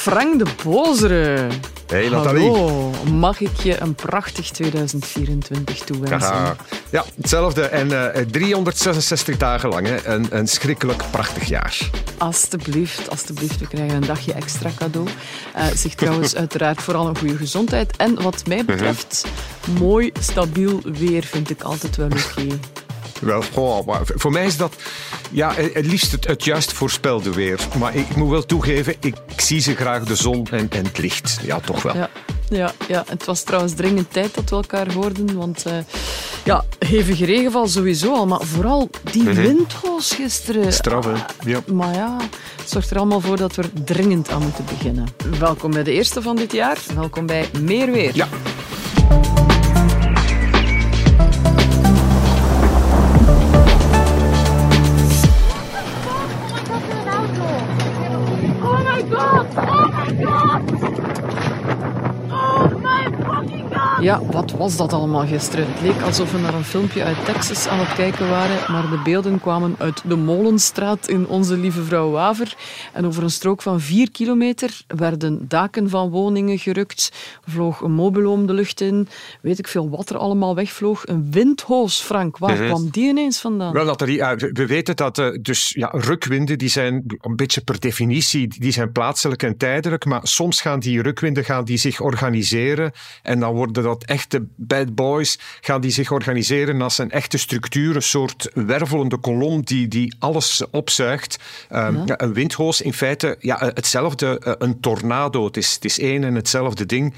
Frank de Bozere. Hey Nathalie. Hallo, mag ik je een prachtig 2024 toewensen? Ja, hetzelfde. En uh, 366 dagen lang. Hè. Een, een schrikkelijk prachtig jaar. Alsjeblieft, alsjeblieft. We krijgen een dagje extra cadeau. Uh, zeg trouwens uiteraard vooral een goede gezondheid. En wat mij betreft, mooi, stabiel weer vind ik altijd wel oké. Wel, voor mij is dat ja, het liefst het, het juist voorspelde weer. Maar ik moet wel toegeven, ik zie ze graag de zon en, en het licht. Ja, toch wel. Ja. Ja, ja, het was trouwens dringend tijd dat we elkaar hoorden. Want uh, ja, hevige regenval sowieso al. Maar vooral die mm windhoos gisteren. Straf, hè? Ja. Maar ja, het zorgt er allemaal voor dat we er dringend aan moeten beginnen. Welkom bij de eerste van dit jaar. Welkom bij Meer Weer. Ja. Ja, wat was dat allemaal gisteren? Het leek alsof we naar een filmpje uit Texas aan het kijken waren, maar de beelden kwamen uit de Molenstraat in Onze Lieve Vrouw Waver. En over een strook van vier kilometer werden daken van woningen gerukt, vloog een mobiloom de lucht in, weet ik veel wat er allemaal wegvloog. Een windhoos, Frank. Waar mhm. kwam die ineens vandaan? Wel, Nathalie, we weten dat uh, dus, ja, rukwinden, die zijn een beetje per definitie, die zijn plaatselijk en tijdelijk, maar soms gaan die rukwinden gaan die zich organiseren en dan worden dat echte bad boys gaan die zich organiseren als een echte structuur, een soort wervelende kolom die, die alles opzuigt. Um, ja. een windhoos, in feite ja, hetzelfde, eh, een tornado. Het is, het is één en hetzelfde ding.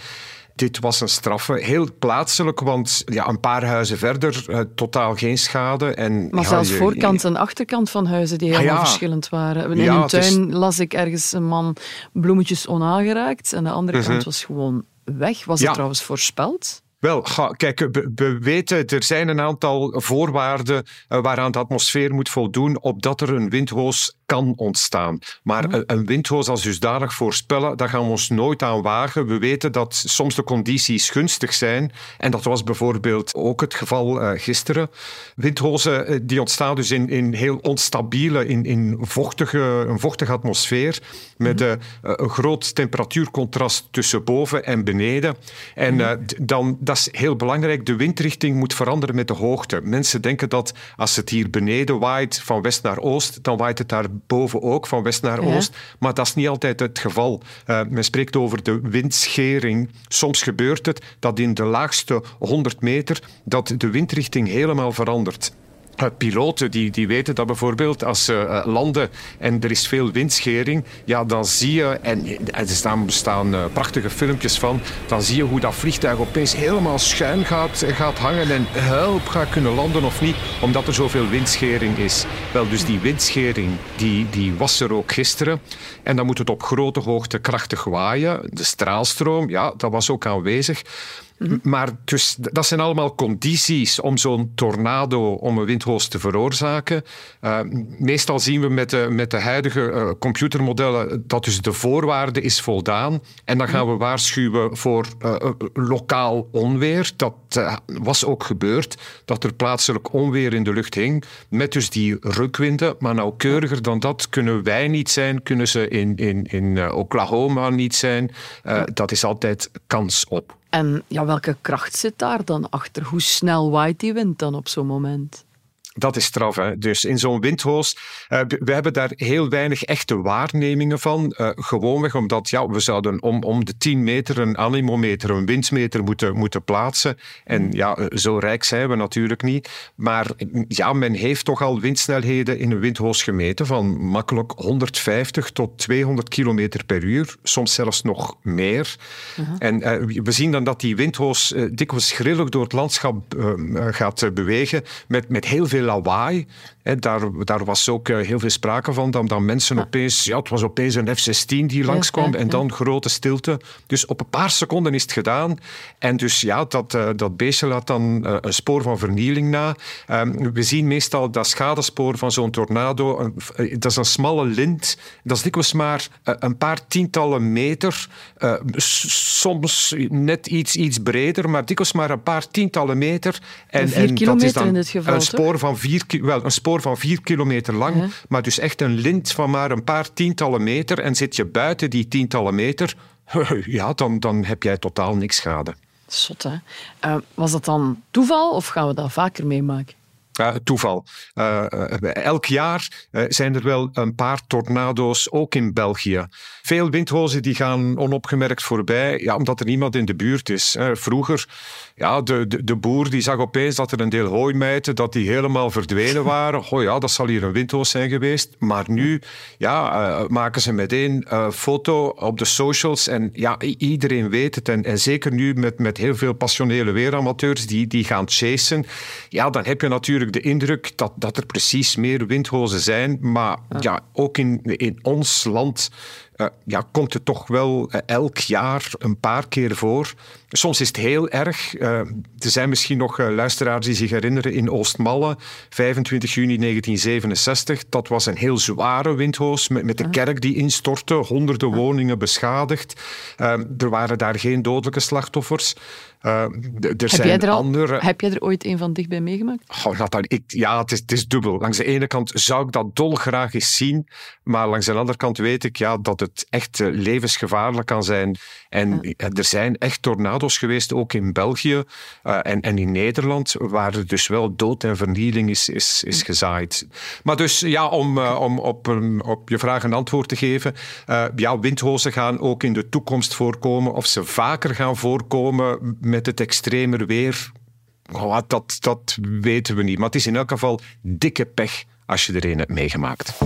Dit was een straffe, heel plaatselijk, want ja, een paar huizen verder, uh, totaal geen schade. En, maar zelfs voorkant en achterkant van huizen die helemaal ah, verschillend waren. In een tuin las ik ergens een man bloemetjes onaangeraakt en de andere mhm. kant was gewoon weg. Was het trouwens voorspeld? Wel, kijk, we, weten, er zijn een aantal voorwaarden uh, waaraan de atmosfeer moet voldoen, opdat er een windhoos kan ontstaan. Maar mhm. een windhoos als dusdanig voorspellen, daar gaan we ons nooit aan wagen. We weten dat soms de condities gunstig zijn. En dat was bijvoorbeeld ook het geval uh, gisteren. Windhozen uh, die ontstaan dus in, in heel onstabiele, in, in vochtige, een vochtige atmosfeer. Met mm een groot temperatuurcontrast tussen boven en beneden. En mhm. dan, dat is heel belangrijk, de windrichting moet veranderen met de hoogte. Mensen denken dat als het hier beneden waait van west naar oost, dan waait het daar boven ook, van west naar oost. Maar dat is niet altijd het geval. Uh, men spreekt over de windschering. Soms gebeurt het dat in de laagste 100 meter dat de windrichting helemaal verandert. Uh, piloten die, die weten dat bijvoorbeeld als ze uh, landen en er is veel windschering, ja, dan zie je, en er staan, uh, prachtige filmpjes van, dan zie je hoe dat vliegtuig opeens helemaal schuin gaat, gaat hangen en help gaat kunnen landen of niet, omdat er zoveel windschering is. Wel, dus die windschering, die, die was er ook gisteren. En dan moet het op grote hoogte krachtig waaien. De straalstroom, ja, dat was ook aanwezig. Maar dus, dat zijn allemaal condities om zo'n tornado, om een windhoos te veroorzaken. Uh, meestal zien we met de, met de huidige uh, computermodellen dat dus de voorwaarde is voldaan. En dan gaan we waarschuwen voor uh, lokaal onweer. Dat was ook gebeurd, dat er plaatselijk onweer in de lucht hing. Met dus die rukwinden. Maar nauwkeuriger dan dat kunnen wij niet zijn, kunnen ze in, in, in Oklahoma niet zijn. dat is altijd kans op. En ja, welke kracht zit daar dan achter? Hoe snel waait die wind dan op zo'n moment? Dat is straf. Hè? Dus in zo'n windhoos, uh, we hebben daar heel weinig echte waarnemingen van. Uh, gewoonweg omdat ja, we zouden om, om de 10 meter een animometer, een windmeter moeten, moeten plaatsen. En ja, eh, zo rijk zijn we natuurlijk niet. Maar ja, men heeft toch al windsnelheden in een windhoos gemeten van makkelijk 150 tot 200 kilometer per uur. Soms zelfs nog meer. Uh-huh. En we zien dan dat die windhoos dikwijls grillig door het landschap gaat bewegen met, met heel veel lawaai. daar, daar was ook eh, heel veel sprake van. Dat, dat mensen opeens, ja, het was opeens een F-16 die langskwam en dan grote stilte. Dus op een paar seconden is het gedaan. En dus ja, dat, uh, dat beestje laat dan uh, een spoor van vernieling na. Um, we zien meestal dat schadespoor van zo'n tornado. dat is een smalle lint. Dat is dikwijls maar een paar tientallen meter. soms net iets, iets breder, maar dikwijls maar een paar tientallen meter. En, en, dat is dan in dit geval, een spoor van van vier, wel, een spoor van vier kilometer lang, maar dus echt een lint van maar een paar tientallen meter. En zit je buiten die tientallen meter, ja, dan, dan heb jij totaal niks schade. Zot, hè? Uh, was dat dan toeval of gaan we dat vaker meemaken? Uh, toeval. Uh, elk jaar zijn er wel een paar tornado's, ook in België. Veel windhozen die gaan onopgemerkt voorbij, ja, omdat er niemand in de buurt is. Vroeger, ja, de, de, boer die zag opeens dat er een deel hooimijten, dat die helemaal verdwenen waren. Oh ja, dat zal hier een windhoos zijn geweest. Maar nu ja, maken ze meteen een foto op de socials en ja, iedereen weet het. En, en zeker nu met, met heel veel passionele weeramateurs die, die gaan chasen, ja, dan heb je natuurlijk de indruk dat, dat er precies meer windhozen zijn. Maar ja, ook in, in ons land uh, ja, komt het toch wel uh, elk jaar een paar keer voor. Soms is het heel erg. Uh, er zijn misschien nog luisteraars die zich herinneren in Oostmalle, 25 juni 1967. Dat was een heel zware windhoos met, met de kerk die instortte, honderden woningen beschadigd. er waren daar geen dodelijke slachtoffers. Uh, er heb, jij er al, andere... heb jij er ooit een van dichtbij meegemaakt? Oh, ik, ja, het is, het is dubbel. Langs de ene kant zou ik dat dolgraag eens zien, maar langs de andere kant weet ik ja, dat het echt levensgevaarlijk kan zijn. En ja. er zijn echt tornado's geweest, ook in België uh, en, en in Nederland, waar er dus wel dood en vernieling is, is, is gezaaid. Maar dus ja, om, om op, op je vraag een antwoord te geven, ja, windhozen gaan ook in de toekomst voorkomen, of ze vaker gaan voorkomen met het extremer weer, oh, dat, dat weten we niet. Maar het is in elk geval dikke pech als je er een hebt meegemaakt.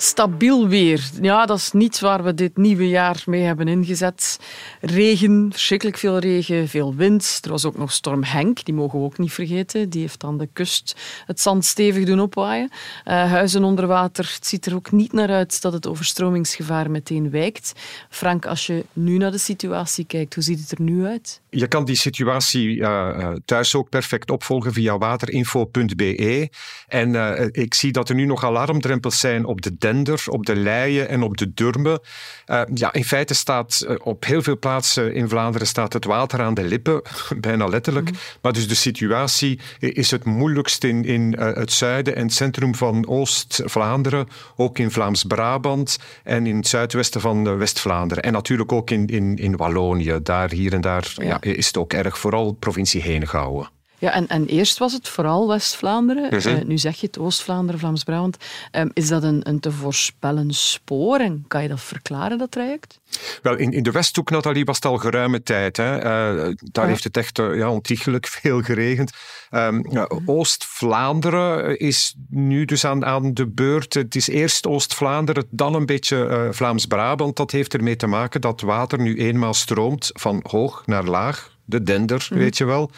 Stabiel weer. Ja, dat is niets waar we dit nieuwe jaar mee hebben ingezet. Regen, verschrikkelijk veel regen, veel wind. Er was ook nog storm Henk, die mogen we ook niet vergeten. Die heeft aan de kust het zand stevig doen opwaaien. Uh, huizen onder water. Het ziet er ook niet naar uit dat het overstromingsgevaar meteen wijkt. Frank, als je nu naar de situatie kijkt, hoe ziet het er nu uit? Je kan die situatie uh, thuis ook perfect opvolgen via waterinfo.be. En ik zie dat er nu nog alarmdrempels zijn op de Dender, op de Leien en op de Durme. Uh, ja, in feite staat op heel veel plaatsen in Vlaanderen staat het water aan de lippen, bijna letterlijk. Mm. Maar dus de situatie is het moeilijkst in, in het zuiden en het centrum van Oost-Vlaanderen, ook in Vlaams-Brabant en in het zuidwesten van West-Vlaanderen. En natuurlijk ook in, in, in Wallonië, daar hier en daar. Ja is het ook erg, vooral provincie Henegouwen. Ja, en, en eerst was het vooral West-Vlaanderen. Uh, nu zeg je het Oost-Vlaanderen, Vlaams-Brabant. Um, is dat een, een te voorspellen spoor en kan je dat verklaren, dat traject? Wel, in, in de Westhoek, Nathalie, was het al geruime tijd. Hè. Uh, daar heeft het echt uh, ja, ontiegelijk veel geregend. Um, Oost-Vlaanderen is nu dus aan, aan de beurt. Het is eerst Oost-Vlaanderen, dan een beetje Vlaams-Brabant. Dat heeft ermee te maken dat water nu eenmaal stroomt van hoog naar laag. De dender, mm. weet je wel.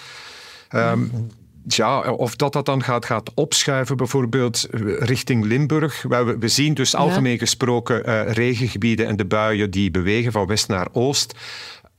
Um, ja, of dat dat dan gaat, gaat opschuiven, bijvoorbeeld richting Limburg. We, we zien dus algemeen gesproken uh, regengebieden en de buien die bewegen van west naar oost.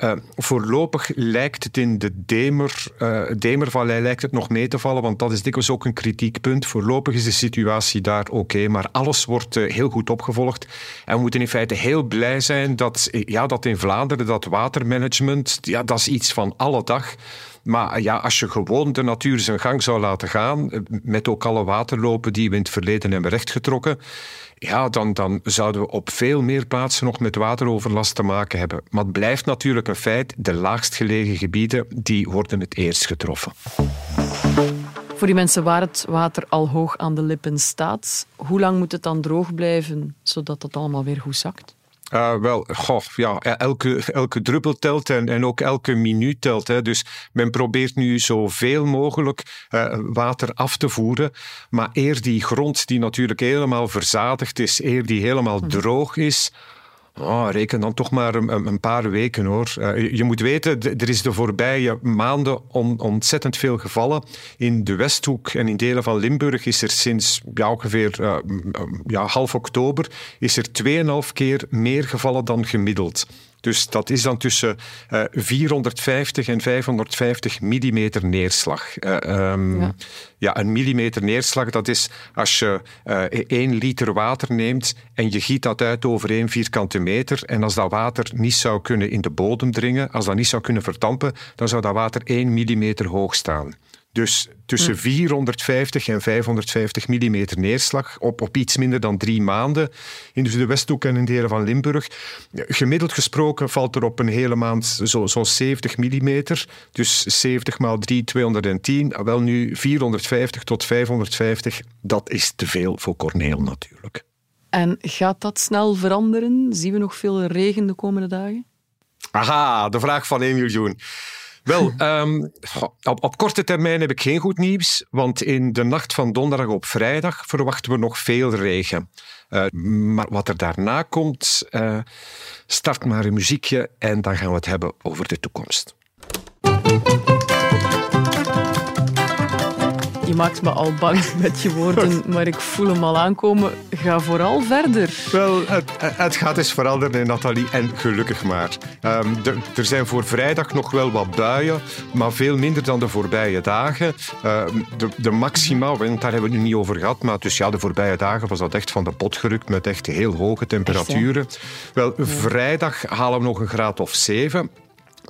Uh, voorlopig lijkt het in de Demer, uh, Demervallei lijkt het nog mee te vallen, want dat is dikwijls ook een kritiekpunt. Voorlopig is de situatie daar oké, maar alles wordt uh, heel goed opgevolgd. En we moeten in feite heel blij zijn dat, ja, dat in Vlaanderen dat watermanagement, ja, dat is iets van alle dag. Maar ja, als je gewoon de natuur zijn gang zou laten gaan, met ook alle waterlopen die we in het verleden hebben rechtgetrokken, ja, dan, dan zouden we op veel meer plaatsen nog met wateroverlast te maken hebben. Maar het blijft natuurlijk een feit, de laagst gelegen gebieden, die worden het eerst getroffen. Voor die mensen waar het water al hoog aan de lippen staat, hoe lang moet het dan droog blijven, zodat het allemaal weer goed zakt? Uh, wel, goh, ja, elke, elke druppel telt en, en ook elke minuut telt. Hè. Dus men probeert nu zoveel mogelijk uh, water af te voeren. Maar eer die grond, die natuurlijk helemaal verzadigd is, eer die helemaal mhm. droog is, Oh, reken dan toch maar een, een paar weken hoor. Uh, je moet weten, er is de voorbije maanden on, ontzettend veel gevallen. In de Westhoek en in delen van Limburg is er sinds ja, ongeveer uh, ja, half oktober is er 2,5 keer meer gevallen dan gemiddeld. Dus dat is dan tussen uh, eh, 450 en 550 millimeter neerslag. Uh, um, ja. ja. een millimeter neerslag, dat is als je uh, één liter water neemt en je giet dat uit over één vierkante meter. En als dat water niet zou kunnen in de bodem dringen, als dat niet zou kunnen verdampen, dan zou dat water één millimeter hoog staan. Dus tussen 450 en 550 mm neerslag op, op iets minder dan drie maanden in de Westhoek en in delen van Limburg. Gemiddeld gesproken valt er op een hele maand zo'n zo 70 mm. Dus 70 maal 3, 210. Wel nu 450 tot 550, dat is te veel voor Corneel natuurlijk. En gaat dat snel veranderen? Zien we nog veel regen de komende dagen? Aha, de vraag van 1 miljoen. Wel, um, op, korte termijn heb ik geen goed nieuws, want in de nacht van donderdag op vrijdag verwachten we nog veel regen. Uh, maar wat er daarna komt, uh, start maar een muziekje en dan gaan we het hebben over de toekomst. Je maakt me al bang met je woorden, maar ik voel hem al aankomen. Ga vooral verder. Wel, het, het gaat eens veranderen, Nathalie, en gelukkig maar. Um, er zijn voor vrijdag nog wel wat buien, maar veel minder dan de voorbije dagen. Uh, de, de maxima, want daar hebben we het nu niet over gehad, maar dus ja, de voorbije dagen was dat echt van de pot gerukt met echt heel hoge temperaturen. wel, vrijdag halen we nog een graad of zeven.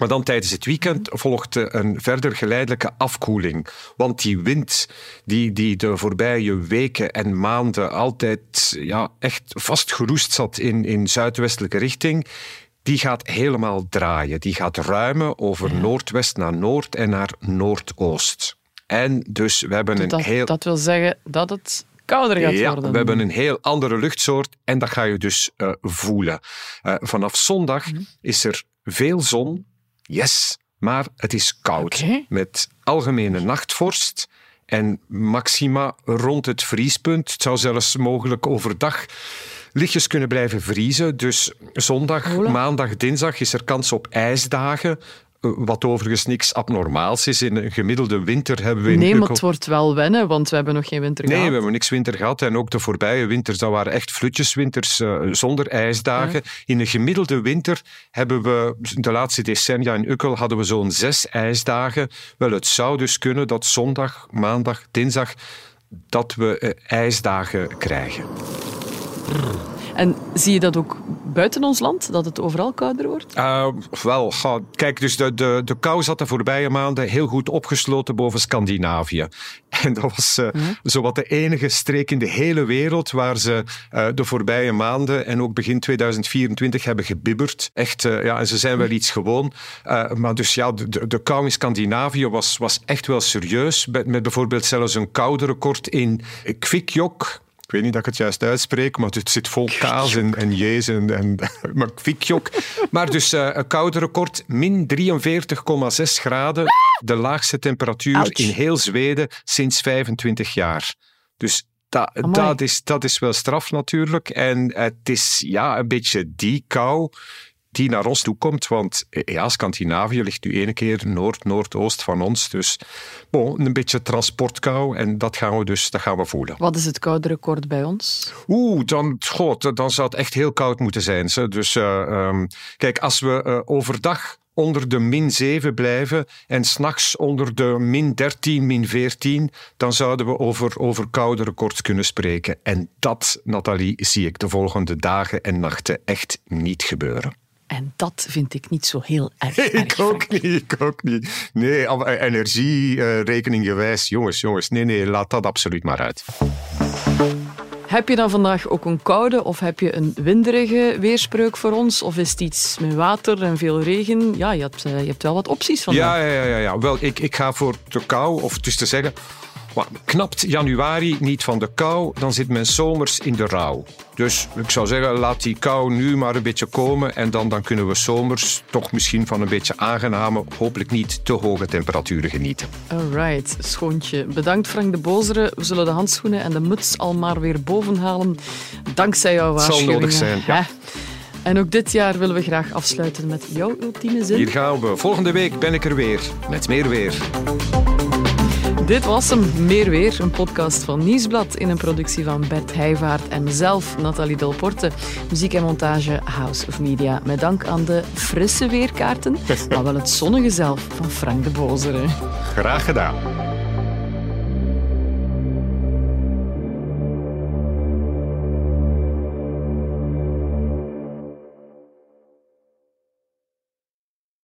Maar dan tijdens het weekend volgt een verder geleidelijke afkoeling. Want die wind die, die de voorbije weken en maanden altijd ja, echt vastgeroest zat in, in zuidwestelijke richting, die gaat helemaal draaien. Die gaat ruimen over noordwest naar noord en naar noordoost. En dus we hebben dat, een heel... Dat wil zeggen dat het kouder gaat ja, worden. we hebben een heel andere luchtsoort en dat ga je dus uh, voelen. Uh, vanaf zondag mm. is er veel zon, Yes, maar het is koud. Okay. Met algemene nachtvorst en maxima rond het vriespunt. Het zou zelfs mogelijk overdag lichtjes kunnen blijven vriezen. Dus zondag, maandag, dinsdag is er kans op ijsdagen. Wat overigens niks abnormaals is. In een gemiddelde winter hebben we... Nee, maar het wordt wel wennen, want we hebben nog geen winter nee, gehad. Nee, we hebben niks winter gehad. En ook de voorbije winters, dat waren echt flutjeswinters uh, zonder ijsdagen. Ja. In een gemiddelde winter hebben we, de laatste decennia in Ukkel, hadden we zo'n zes ijsdagen. Wel, het zou dus kunnen dat zondag, maandag, dinsdag, dat we uh, ijsdagen krijgen. En zie je dat ook buiten ons land, dat het overal kouder wordt? Uh, wel, kijk, dus de, de, de kou zat de voorbije maanden heel goed opgesloten boven Scandinavië. En dat was uh, ja. zowat de enige streek in de hele wereld waar ze uh, de voorbije maanden en ook begin 2024 hebben gebibberd. Echt, ja, en ze zijn wel iets gewoon. maar dus ja, de, de kou in Scandinavië was, was echt wel serieus. Met, met bijvoorbeeld zelfs een koude record in Kvikjok ik weet niet dat ik het juist uitspreek, maar het zit vol kaas en, en jees en, en maar kvikjok. Maar dus uh, een koude record, min 43,6 graden. De laagste temperatuur Ouch. in heel Zweden sinds 25 jaar. Dus dat, dat, is, dat is wel straf natuurlijk. En het is ja, een beetje die kou die naar ons toe komt. Want ja, Scandinavië ligt nu ene keer noord-noordoost van ons. Dus bon, een beetje transportkou en dat gaan we dus dat gaan we voelen. Wat is het koude record bij ons? Oeh, dan, god, dan zou het echt heel koud moeten zijn. Dus uh, um, kijk, als we uh, overdag onder de min 7 blijven en s'nachts onder de min 13, min 14, dan zouden we over, over koude records kunnen spreken. En dat, Nathalie, zie ik de volgende dagen en nachten echt niet gebeuren. En dat vind ik niet zo heel erg. ik ook niet, ik ook niet. Nee, energierekening gewijs, jongens, jongens. Nee, nee, laat dat absoluut maar uit. Heb je dan vandaag ook een koude of heb je een winderige weerspreuk voor ons? Of is het iets met water en veel regen? Ja, je hebt, je hebt wel wat opties vandaag. Ja, ja, ja, ja. Wel, ik, ik ga voor de kou, of dus te zeggen... Knapt januari niet van de kou, dan zit men zomers in de rouw. Dus ik zou zeggen, laat die kou nu maar een beetje komen en dan, dan kunnen we zomers toch misschien van een beetje aangename, hopelijk niet te hoge temperaturen genieten. Alright, schoontje. Bedankt Frank de Bozere. We zullen de handschoenen en de muts al maar weer bovenhalen. Dankzij jouw waarschuwingen. Zal nodig zijn, ja. En ook dit jaar willen we graag afsluiten met jouw ultieme zin. Hier gaan we. Volgende week ben ik er weer. Met meer weer. Dit was hem, Meer Weer, een podcast van Nieuwsblad in een productie van Bert Heijvaart en mezelf, Nathalie Delporte. Muziek en montage House of Media. Met dank aan de frisse weerkaarten, maar wel het zonnige zelf van Frank de Bozere. Graag gedaan.